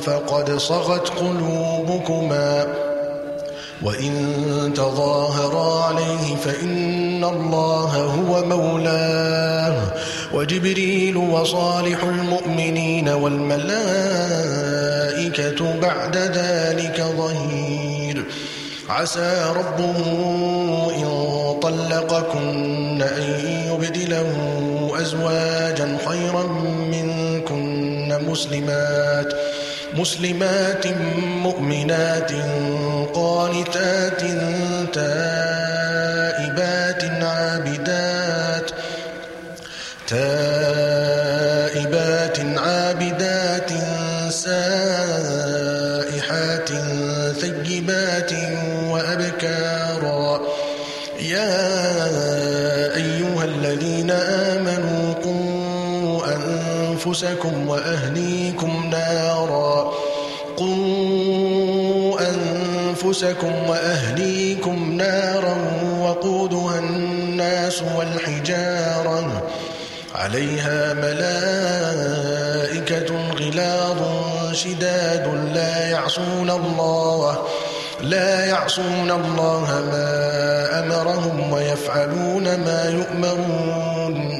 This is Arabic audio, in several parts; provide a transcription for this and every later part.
فقد صغت قلوبكما. وإن تظاهرا عليه فإن الله هو مولاه. وجبريل وصالح المؤمنين والملائكة بعد ذلك ظهير. عسى ربه إن طلقكن أن يبدله أزواجا خيرا منكن مسلمات. مسلمات مؤمنات قانتات تائبات عابدات تائبات عابدات سائحات ثيبات وأبكارا. يا أنفسكم وأهليكم نارا. قوا أنفسكم وأهليكم نارا وقودها الناس والحجارة. عليها ملائكة غلاظ شداد لا يعصون الله لا يعصون الله ما أمرهم ويفعلون ما يؤمرون.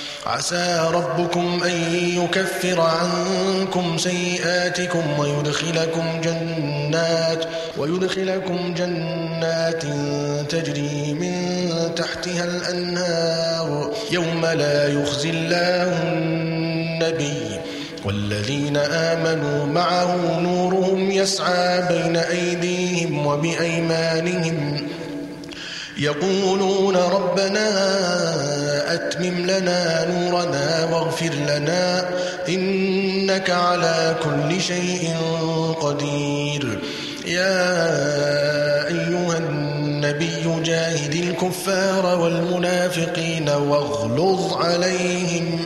عسى ربكم أن يكفر عنكم سيئاتكم ويدخلكم جنات ويدخلكم جنات تجري من تحتها الأنهار يوم لا يخزي الله النبي والذين آمنوا معه نورهم يسعى بين أيديهم وبأيمانهم يقولون ربنا أتمم لنا نورنا واغفر لنا إنك على كل شيء قدير. يا أيها النبي جاهد الكفار والمنافقين واغلظ عليهم.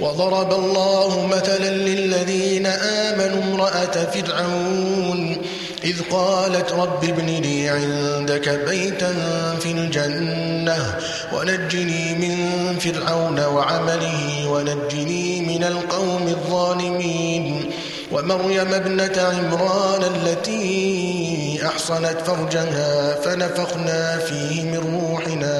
وضرب الله مثلا للذين آمنوا امرأة فرعون إذ قالت رب ابن لي عندك بيتا في الجنة ونجني من فرعون وعمله ونجني من القوم الظالمين ومريم ابنة عمران التي أحصنت فرجها فنفخنا فيه من روحنا